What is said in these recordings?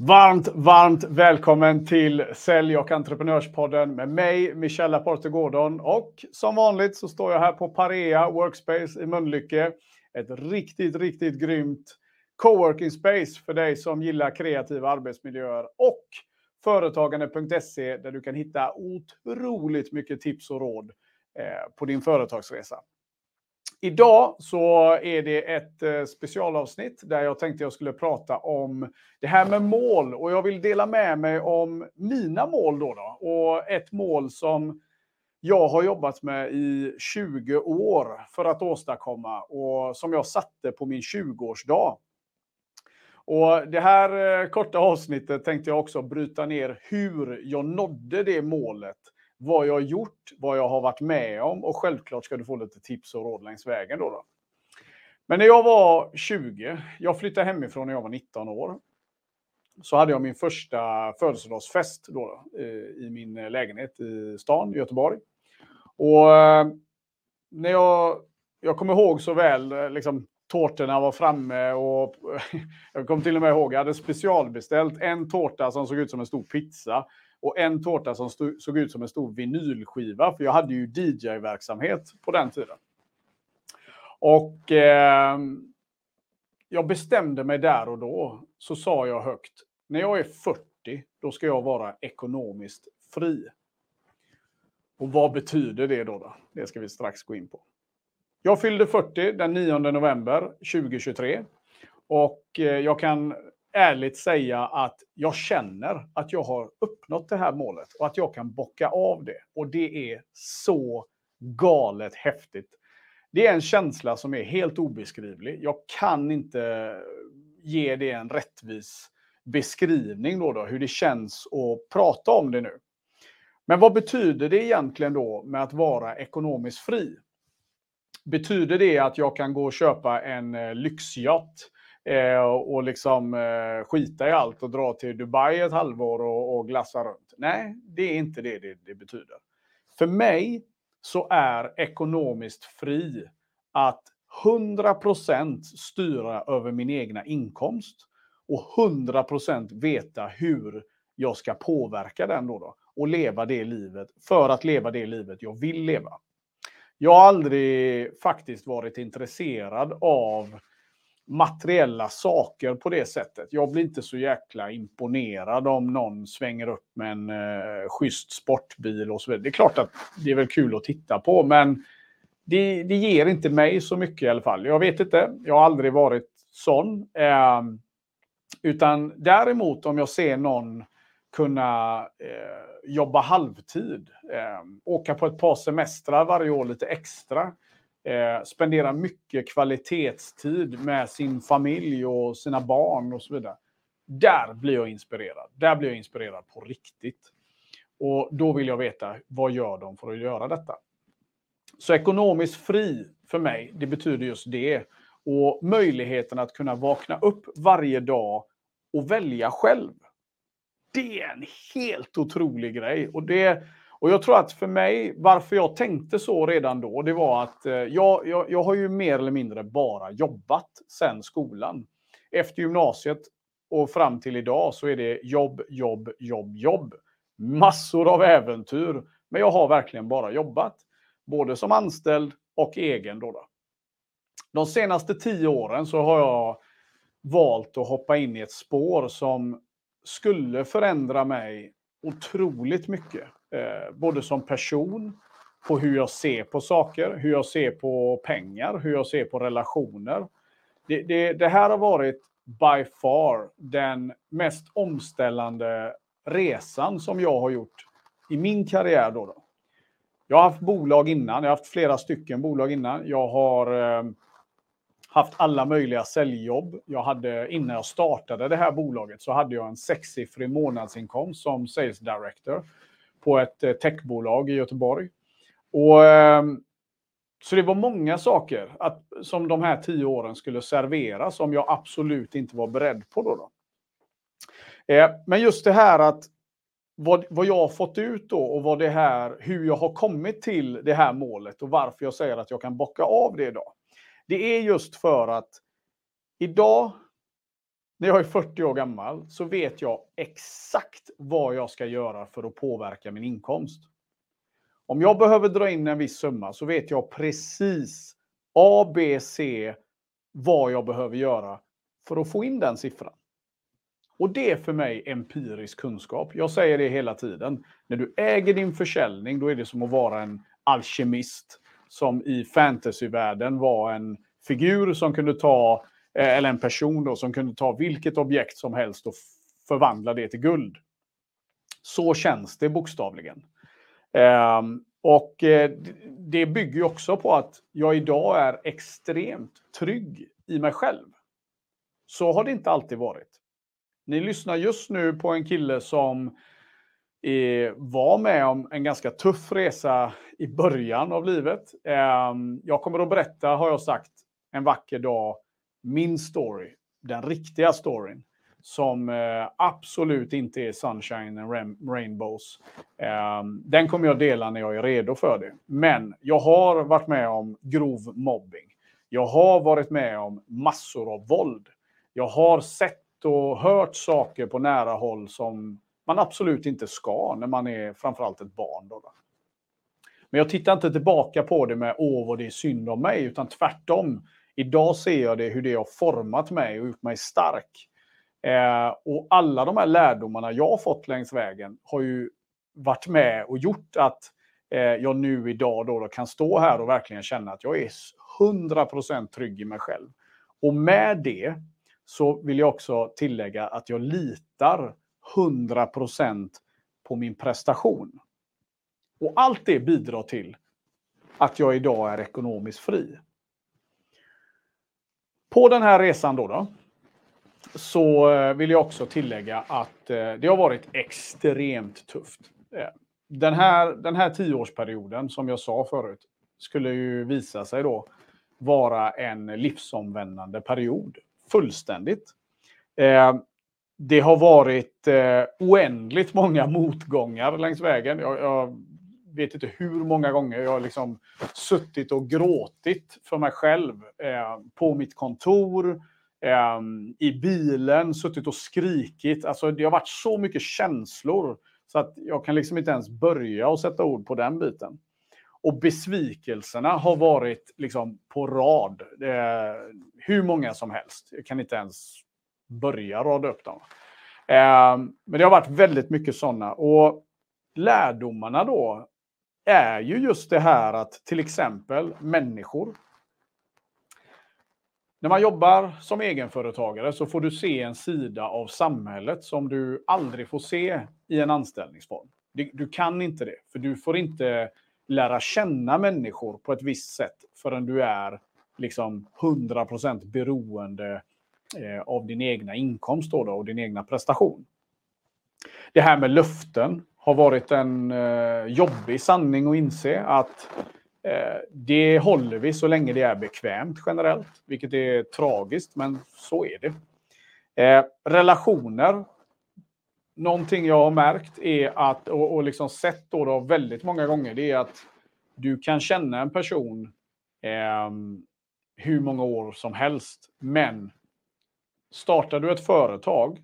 Varmt, varmt välkommen till Sälj och entreprenörspodden med mig, Michelle Laporte Gordon. Och som vanligt så står jag här på Parea Workspace i Mölnlycke. Ett riktigt, riktigt grymt coworking space för dig som gillar kreativa arbetsmiljöer och företagande.se där du kan hitta otroligt mycket tips och råd eh, på din företagsresa. Idag så är det ett eh, specialavsnitt där jag tänkte jag skulle prata om det här med mål. Och jag vill dela med mig om mina mål då, då. Och ett mål som jag har jobbat med i 20 år för att åstadkomma och som jag satte på min 20-årsdag. Och det här eh, korta avsnittet tänkte jag också bryta ner hur jag nådde det målet vad jag har gjort, vad jag har varit med om och självklart ska du få lite tips och råd längs vägen. Då, då. Men när jag var 20, jag flyttade hemifrån när jag var 19 år, så hade jag min första födelsedagsfest då, då i min lägenhet i stan, Göteborg. Och eh, när jag, jag kommer ihåg så väl, eh, liksom, tårtorna var framme och jag kommer till och med ihåg, jag hade specialbeställt en tårta som såg ut som en stor pizza och en tårta som stod, såg ut som en stor vinylskiva, för jag hade ju DJ-verksamhet på den tiden. Och eh, jag bestämde mig där och då, så sa jag högt, när jag är 40, då ska jag vara ekonomiskt fri. Och vad betyder det då? då? Det ska vi strax gå in på. Jag fyllde 40 den 9 november 2023. Och eh, jag kan ärligt säga att jag känner att jag har uppnått det här målet och att jag kan bocka av det. Och det är så galet häftigt. Det är en känsla som är helt obeskrivlig. Jag kan inte ge det en rättvis beskrivning då, då hur det känns att prata om det nu. Men vad betyder det egentligen då med att vara ekonomiskt fri? Betyder det att jag kan gå och köpa en eh, lyxyacht eh, och liksom eh, skita i allt och dra till Dubai ett halvår och, och glassa runt. Nej, det är inte det, det det betyder. För mig så är ekonomiskt fri att 100% styra över min egna inkomst och 100% veta hur jag ska påverka den då, då och leva det livet för att leva det livet jag vill leva. Jag har aldrig faktiskt varit intresserad av materiella saker på det sättet. Jag blir inte så jäkla imponerad om någon svänger upp med en eh, schysst sportbil och så vidare. Det är klart att det är väl kul att titta på, men det, det ger inte mig så mycket i alla fall. Jag vet inte, jag har aldrig varit sån. Eh, utan däremot om jag ser någon kunna eh, jobba halvtid, eh, åka på ett par semestrar varje år lite extra, eh, spenderar mycket kvalitetstid med sin familj och sina barn och så vidare. Där blir jag inspirerad. Där blir jag inspirerad på riktigt. Och då vill jag veta, vad gör de för att göra detta? Så ekonomiskt fri för mig, det betyder just det. Och möjligheten att kunna vakna upp varje dag och välja själv. Det är en helt otrolig grej. Och det, och jag tror att för mig, varför jag tänkte så redan då, det var att eh, jag, jag, jag har ju mer eller mindre bara jobbat sen skolan. Efter gymnasiet och fram till idag så är det jobb, jobb, jobb, jobb. Massor av äventyr. Men jag har verkligen bara jobbat. Både som anställd och egen. Då, då. De senaste tio åren så har jag valt att hoppa in i ett spår som skulle förändra mig otroligt mycket. Eh, både som person, på hur jag ser på saker, hur jag ser på pengar, hur jag ser på relationer. Det, det, det här har varit by far den mest omställande resan som jag har gjort i min karriär. Då, då. Jag har haft bolag innan, jag har haft flera stycken bolag innan. Jag har eh, haft alla möjliga säljjobb. Jag hade, innan jag startade det här bolaget så hade jag en sexsiffrig månadsinkomst som sales director på ett eh, techbolag i Göteborg. Och, ehm, så det var många saker att, som de här tio åren skulle servera som jag absolut inte var beredd på. Då, då. Eh, men just det här att vad, vad jag har fått ut då och vad det här, hur jag har kommit till det här målet och varför jag säger att jag kan bocka av det idag. Det är just för att idag när jag är 40 år gammal så vet jag exakt vad jag ska göra för att påverka min inkomst. Om jag behöver dra in en viss summa så vet jag precis A, B, C vad jag behöver göra för att få in den siffran. Och det är för mig empirisk kunskap. Jag säger det hela tiden. När du äger din försäljning, då är det som att vara en alkemist som i fantasyvärlden var en figur som kunde ta, Eh, eller en person då, som kunde ta vilket objekt som helst och förvandla det till guld. Så känns det bokstavligen. Ehm, och eh, det bygger också på att jag idag är extremt trygg i mig själv. Så har det inte alltid varit. Ni lyssnar just nu på en kille som eh, var med om en ganska tuff resa i början av livet. Eh, jag kommer att berätta, har jag sagt, en vacker dag, min story. Den riktiga storyn. Som eh, absolut inte är sunshine and rainbows. Eh, den kommer jag dela när jag är redo för det. Men jag har varit med om grov mobbing. Jag har varit med om massor av våld. Jag har sett och hört saker på nära håll som man absolut inte ska när man är framförallt ett barn. Då, Men jag tittar inte tillbaka på det med åh vad det är synd om mig, utan tvärtom. Idag ser jag det hur det har format mig och gjort mig stark. Eh, och alla de här lärdomarna jag har fått längs vägen har ju varit med och gjort att eh, jag nu idag då, då kan stå här och verkligen känna att jag är 100% trygg i mig själv. Och med det så vill jag också tillägga att jag litar 100% på min prestation. Och allt det bidrar till att jag idag är ekonomiskt fri. På den här resan då, då så eh, vill jag också tillägga att eh, det har varit extremt tufft. Eh, den här, den här tioårsperioden, som jag sa förut, skulle ju visa sig då vara en livsomvändande period fullständigt. Det har varit oändligt många motgångar längs vägen. Jag, jag, vet inte hur många gånger jag har liksom suttit och gråtit för mig själv eh, på mitt kontor, eh, i bilen, suttit och skrikit. Alltså, det har varit så mycket känslor så att jag kan liksom inte ens börja och sätta ord på den biten. Och besvikelserna har varit liksom på rad. Eh, hur många som helst. Jag kan inte ens börja rada upp dem. Eh, men det har varit väldigt mycket sådana. Och lärdomarna då är ju just det här att till exempel människor. När man jobbar som egenföretagare så får du se en sida av samhället som du aldrig får se i en anställningsform. Du kan inte det, för du får inte lära känna människor på ett visst sätt förrän du är liksom 100% beroende eh, av din egna inkomst då, då och din egna prestation. Det här med löften har varit en eh, jobbig sanning att inse att eh, det håller vi så länge det är bekvämt generellt, vilket är tragiskt, men så är det. Eh, relationer någonting jag har märkt är att, och, och liksom sett då, då väldigt många gånger, det är att du kan känna en person eh, hur många år som helst. Men startar du ett företag,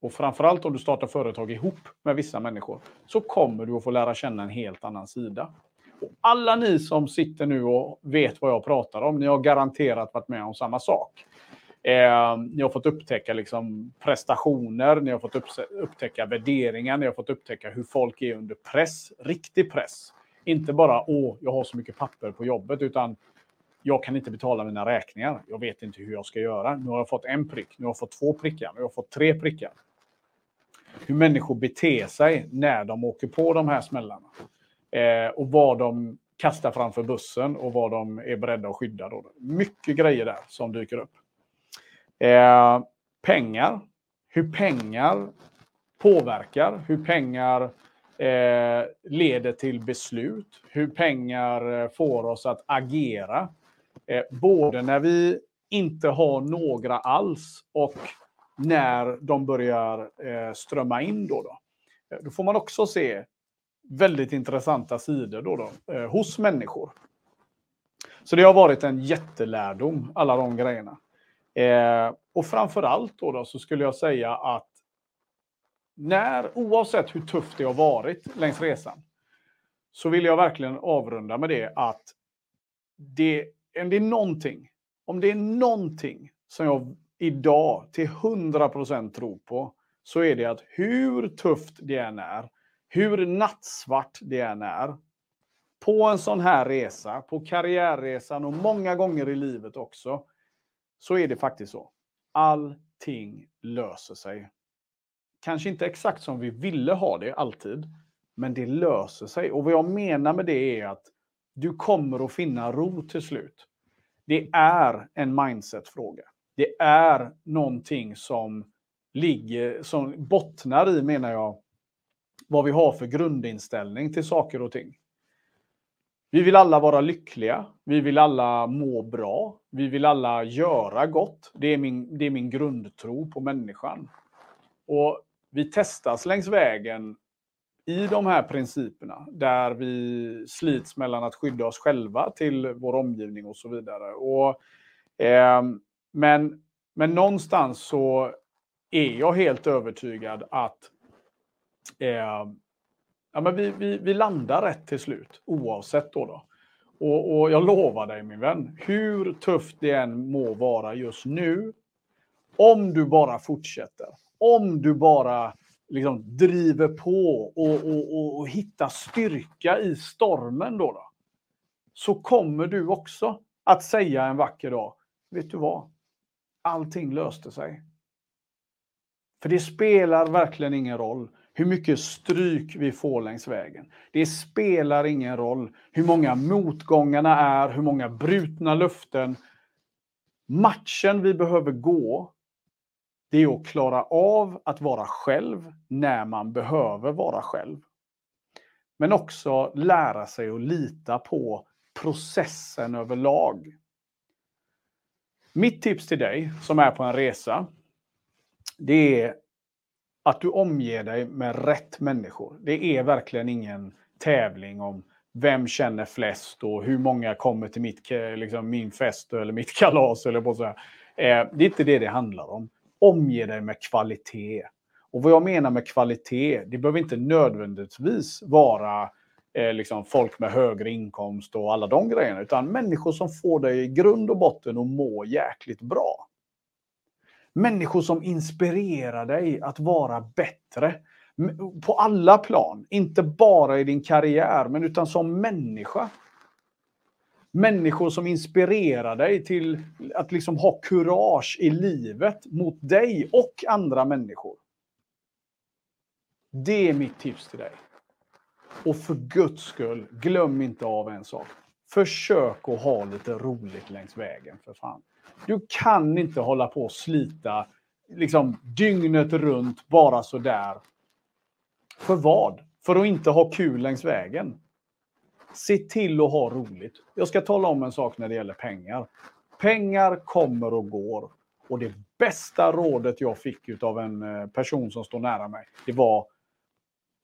och framförallt om du startar företag ihop med vissa människor, så kommer du att få lära känna en helt annan sida. Och alla ni som sitter nu och vet vad jag pratar om, ni har garanterat varit med om samma sak. Eh, ni har fått upptäcka liksom prestationer, ni har fått upptäcka värderingar, ni har fått upptäcka hur folk är under press, riktig press. Inte bara åh, jag har så mycket papper på jobbet, utan jag kan inte betala mina räkningar. Jag vet inte hur jag ska göra. Nu har jag fått en prick, nu har jag fått två prickar, nu har jag fått tre prickar. Hur människor beter sig när de åker på de här smällarna. Eh, och vad de kastar framför bussen och vad de är beredda att skydda. Då. Mycket grejer där som dyker upp. Eh, pengar. Hur pengar påverkar, hur pengar eh, leder till beslut, hur pengar eh, får oss att agera. Eh, både när vi inte har några alls och när de börjar eh, strömma in. Då, då. Eh, då får man också se väldigt intressanta sidor då, då eh, hos människor. Så det har varit en jättelärdom, alla de grejerna. Eh, och framför allt då, då så skulle jag säga att när, oavsett hur tufft det har varit längs resan, så vill jag verkligen avrunda med det att det, det är någonting, om det är någonting som jag idag till 100% tror på, så är det att hur tufft det än är, hur nattsvart det än är, på en sån här resa, på karriärresan och många gånger i livet också, så är det faktiskt så. Allting löser sig. Kanske inte exakt som vi ville ha det alltid, men det löser sig. Och vad jag menar med det är att du kommer att finna ro till slut. Det är en mindset-fråga. Det är någonting som ligger, som bottnar i, menar jag, vad vi har för grundinställning till saker och ting. Vi vill alla vara lyckliga. Vi vill alla må bra. Vi vill alla göra gott. Det är min, det är min grundtro på människan. Och vi testas längs vägen i de här principerna där vi slits mellan att skydda oss själva till vår omgivning och så vidare. Och, eh, men, men någonstans så är jag helt övertygad att eh, ja, men vi, vi, vi landar rätt till slut, oavsett. Då, då. Och, och jag lovar dig min vän, hur tufft det än må vara just nu, om du bara fortsätter, om du bara liksom driver på och, och, och, och hittar styrka i stormen, då, då, så kommer du också att säga en vacker dag, vet du vad? Allting löste sig. För det spelar verkligen ingen roll hur mycket stryk vi får längs vägen. Det spelar ingen roll hur många motgångarna är, hur många brutna löften. Matchen vi behöver gå, det är att klara av att vara själv när man behöver vara själv. Men också lära sig att lita på processen överlag. Mitt tips till dig som är på en resa, det är att du omger dig med rätt människor. Det är verkligen ingen tävling om vem känner flest och hur många kommer till mitt, eh, liksom, min fest eller mitt kalas. Eller på så här. Det är inte det det handlar om. Omge dig med kvalitet. Och vad jag menar med kvalitet, det behöver inte nödvändigtvis vara eh, liksom folk med högre inkomst och alla de grejerna, utan människor som får dig i grund och botten att må jäkligt bra. Människor som inspirerar dig att vara bättre. På alla plan, inte bara i din karriär, men utan som människa. Människor som inspirerar dig till att liksom ha kurage i livet mot dig och andra människor. Det är mitt tips till dig. Och för guds skull, glöm inte av en sak. Försök att ha lite roligt längs vägen, för fan. Du kan inte hålla på och slita liksom dygnet runt bara sådär. För vad? För att inte ha kul längs vägen. Se till att ha roligt. Jag ska tala om en sak när det gäller pengar. Pengar kommer och går. Och det bästa rådet jag fick av en eh, person som står nära mig, det var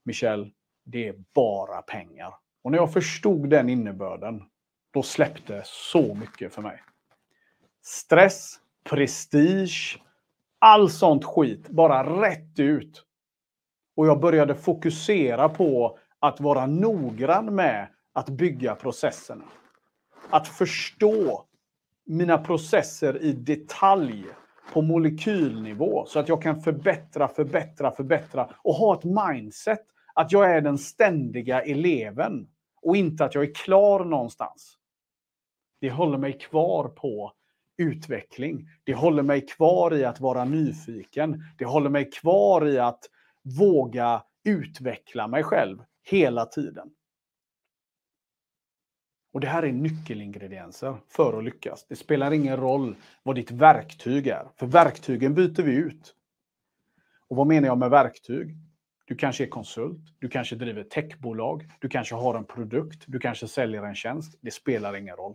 Michel, det är bara pengar. Och när jag förstod den innebörden, då släppte så mycket för mig stress, prestige, all sånt skit bara rätt ut. Och jag började fokusera på att vara noggrann med att bygga processerna. Att förstå mina processer i detalj på molekylnivå så att jag kan förbättra, förbättra, förbättra och ha ett mindset att jag är den ständiga eleven och inte att jag är klar någonstans. Det håller mig kvar på utveckling. Det håller mig kvar i att vara nyfiken. Det håller mig kvar i att våga utveckla mig själv hela tiden. Och Det här är nyckelingredienser för att lyckas. Det spelar ingen roll vad ditt verktyg är, för verktygen byter vi ut. Och Vad menar jag med verktyg? Du kanske är konsult, du kanske driver techbolag, du kanske har en produkt, du kanske säljer en tjänst. Det spelar ingen roll.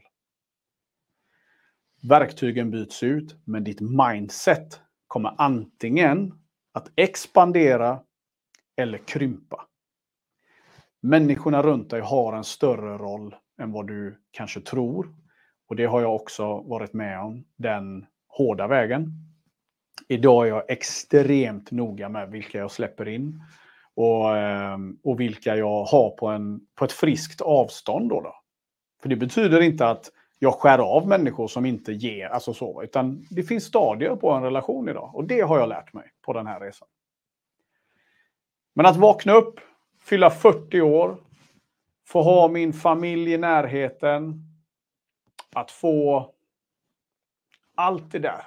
Verktygen byts ut, men ditt mindset kommer antingen att expandera eller krympa. Människorna runt dig har en större roll än vad du kanske tror. Och det har jag också varit med om. Den hårda vägen. Idag är jag extremt noga med vilka jag släpper in och, ehm, och vilka jag har på, en, på ett friskt avstånd. Då, då För det betyder inte att jag skär av människor som inte ger, alltså så, utan det finns stadier på en relation idag och det har jag lärt mig på den här resan. Men att vakna upp, fylla 40 år, få ha min familj i närheten, att få allt det där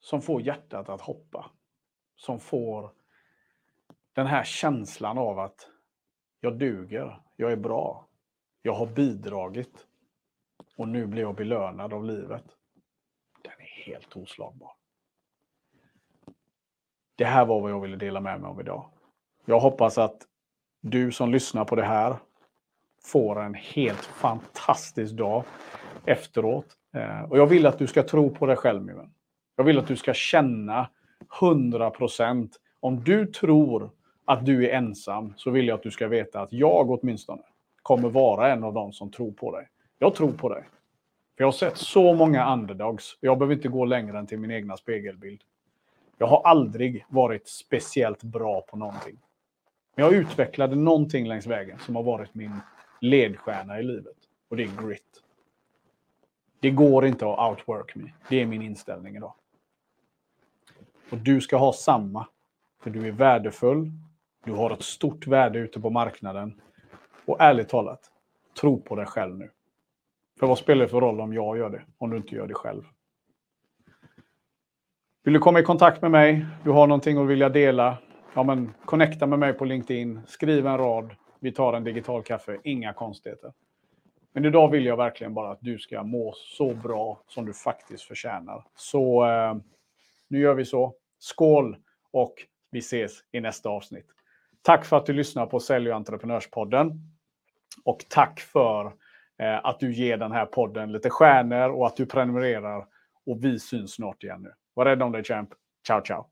som får hjärtat att hoppa. Som får den här känslan av att jag duger, jag är bra, jag har bidragit och nu blir jag belönad av livet. Den är helt oslagbar. Det här var vad jag ville dela med mig av idag. Jag hoppas att du som lyssnar på det här får en helt fantastisk dag efteråt. Eh, och jag vill att du ska tro på dig själv, min vän. Jag vill att du ska känna 100 procent. Om du tror att du är ensam så vill jag att du ska veta att jag åtminstone kommer vara en av dem som tror på dig. Jag tror på dig. För jag har sett så många underdogs. Jag behöver inte gå längre än till min egna spegelbild. Jag har aldrig varit speciellt bra på någonting. Men jag utvecklade någonting längs vägen som har varit min ledstjärna i livet. Och det är grit. Det går inte att outwork me. Det är min inställning idag. Och du ska ha samma. För du är värdefull. Du har ett stort värde ute på marknaden. Och ärligt talat, tro på dig själv nu. För vad spelar det för roll om jag gör det, om du inte gör det själv? Vill du komma i kontakt med mig? Du har någonting att vilja dela? Ja, men connecta med mig på LinkedIn. Skriv en rad. Vi tar en digital kaffe. Inga konstigheter. Men idag vill jag verkligen bara att du ska må så bra som du faktiskt förtjänar. Så eh, nu gör vi så. Skål och vi ses i nästa avsnitt. Tack för att du lyssnar på Sälj och entreprenörspodden. Och tack för eh, att du ger den här podden lite stjärnor och att du prenumererar. Och vi syns snart igen nu. Var rädd om dig, champ. Ciao, ciao.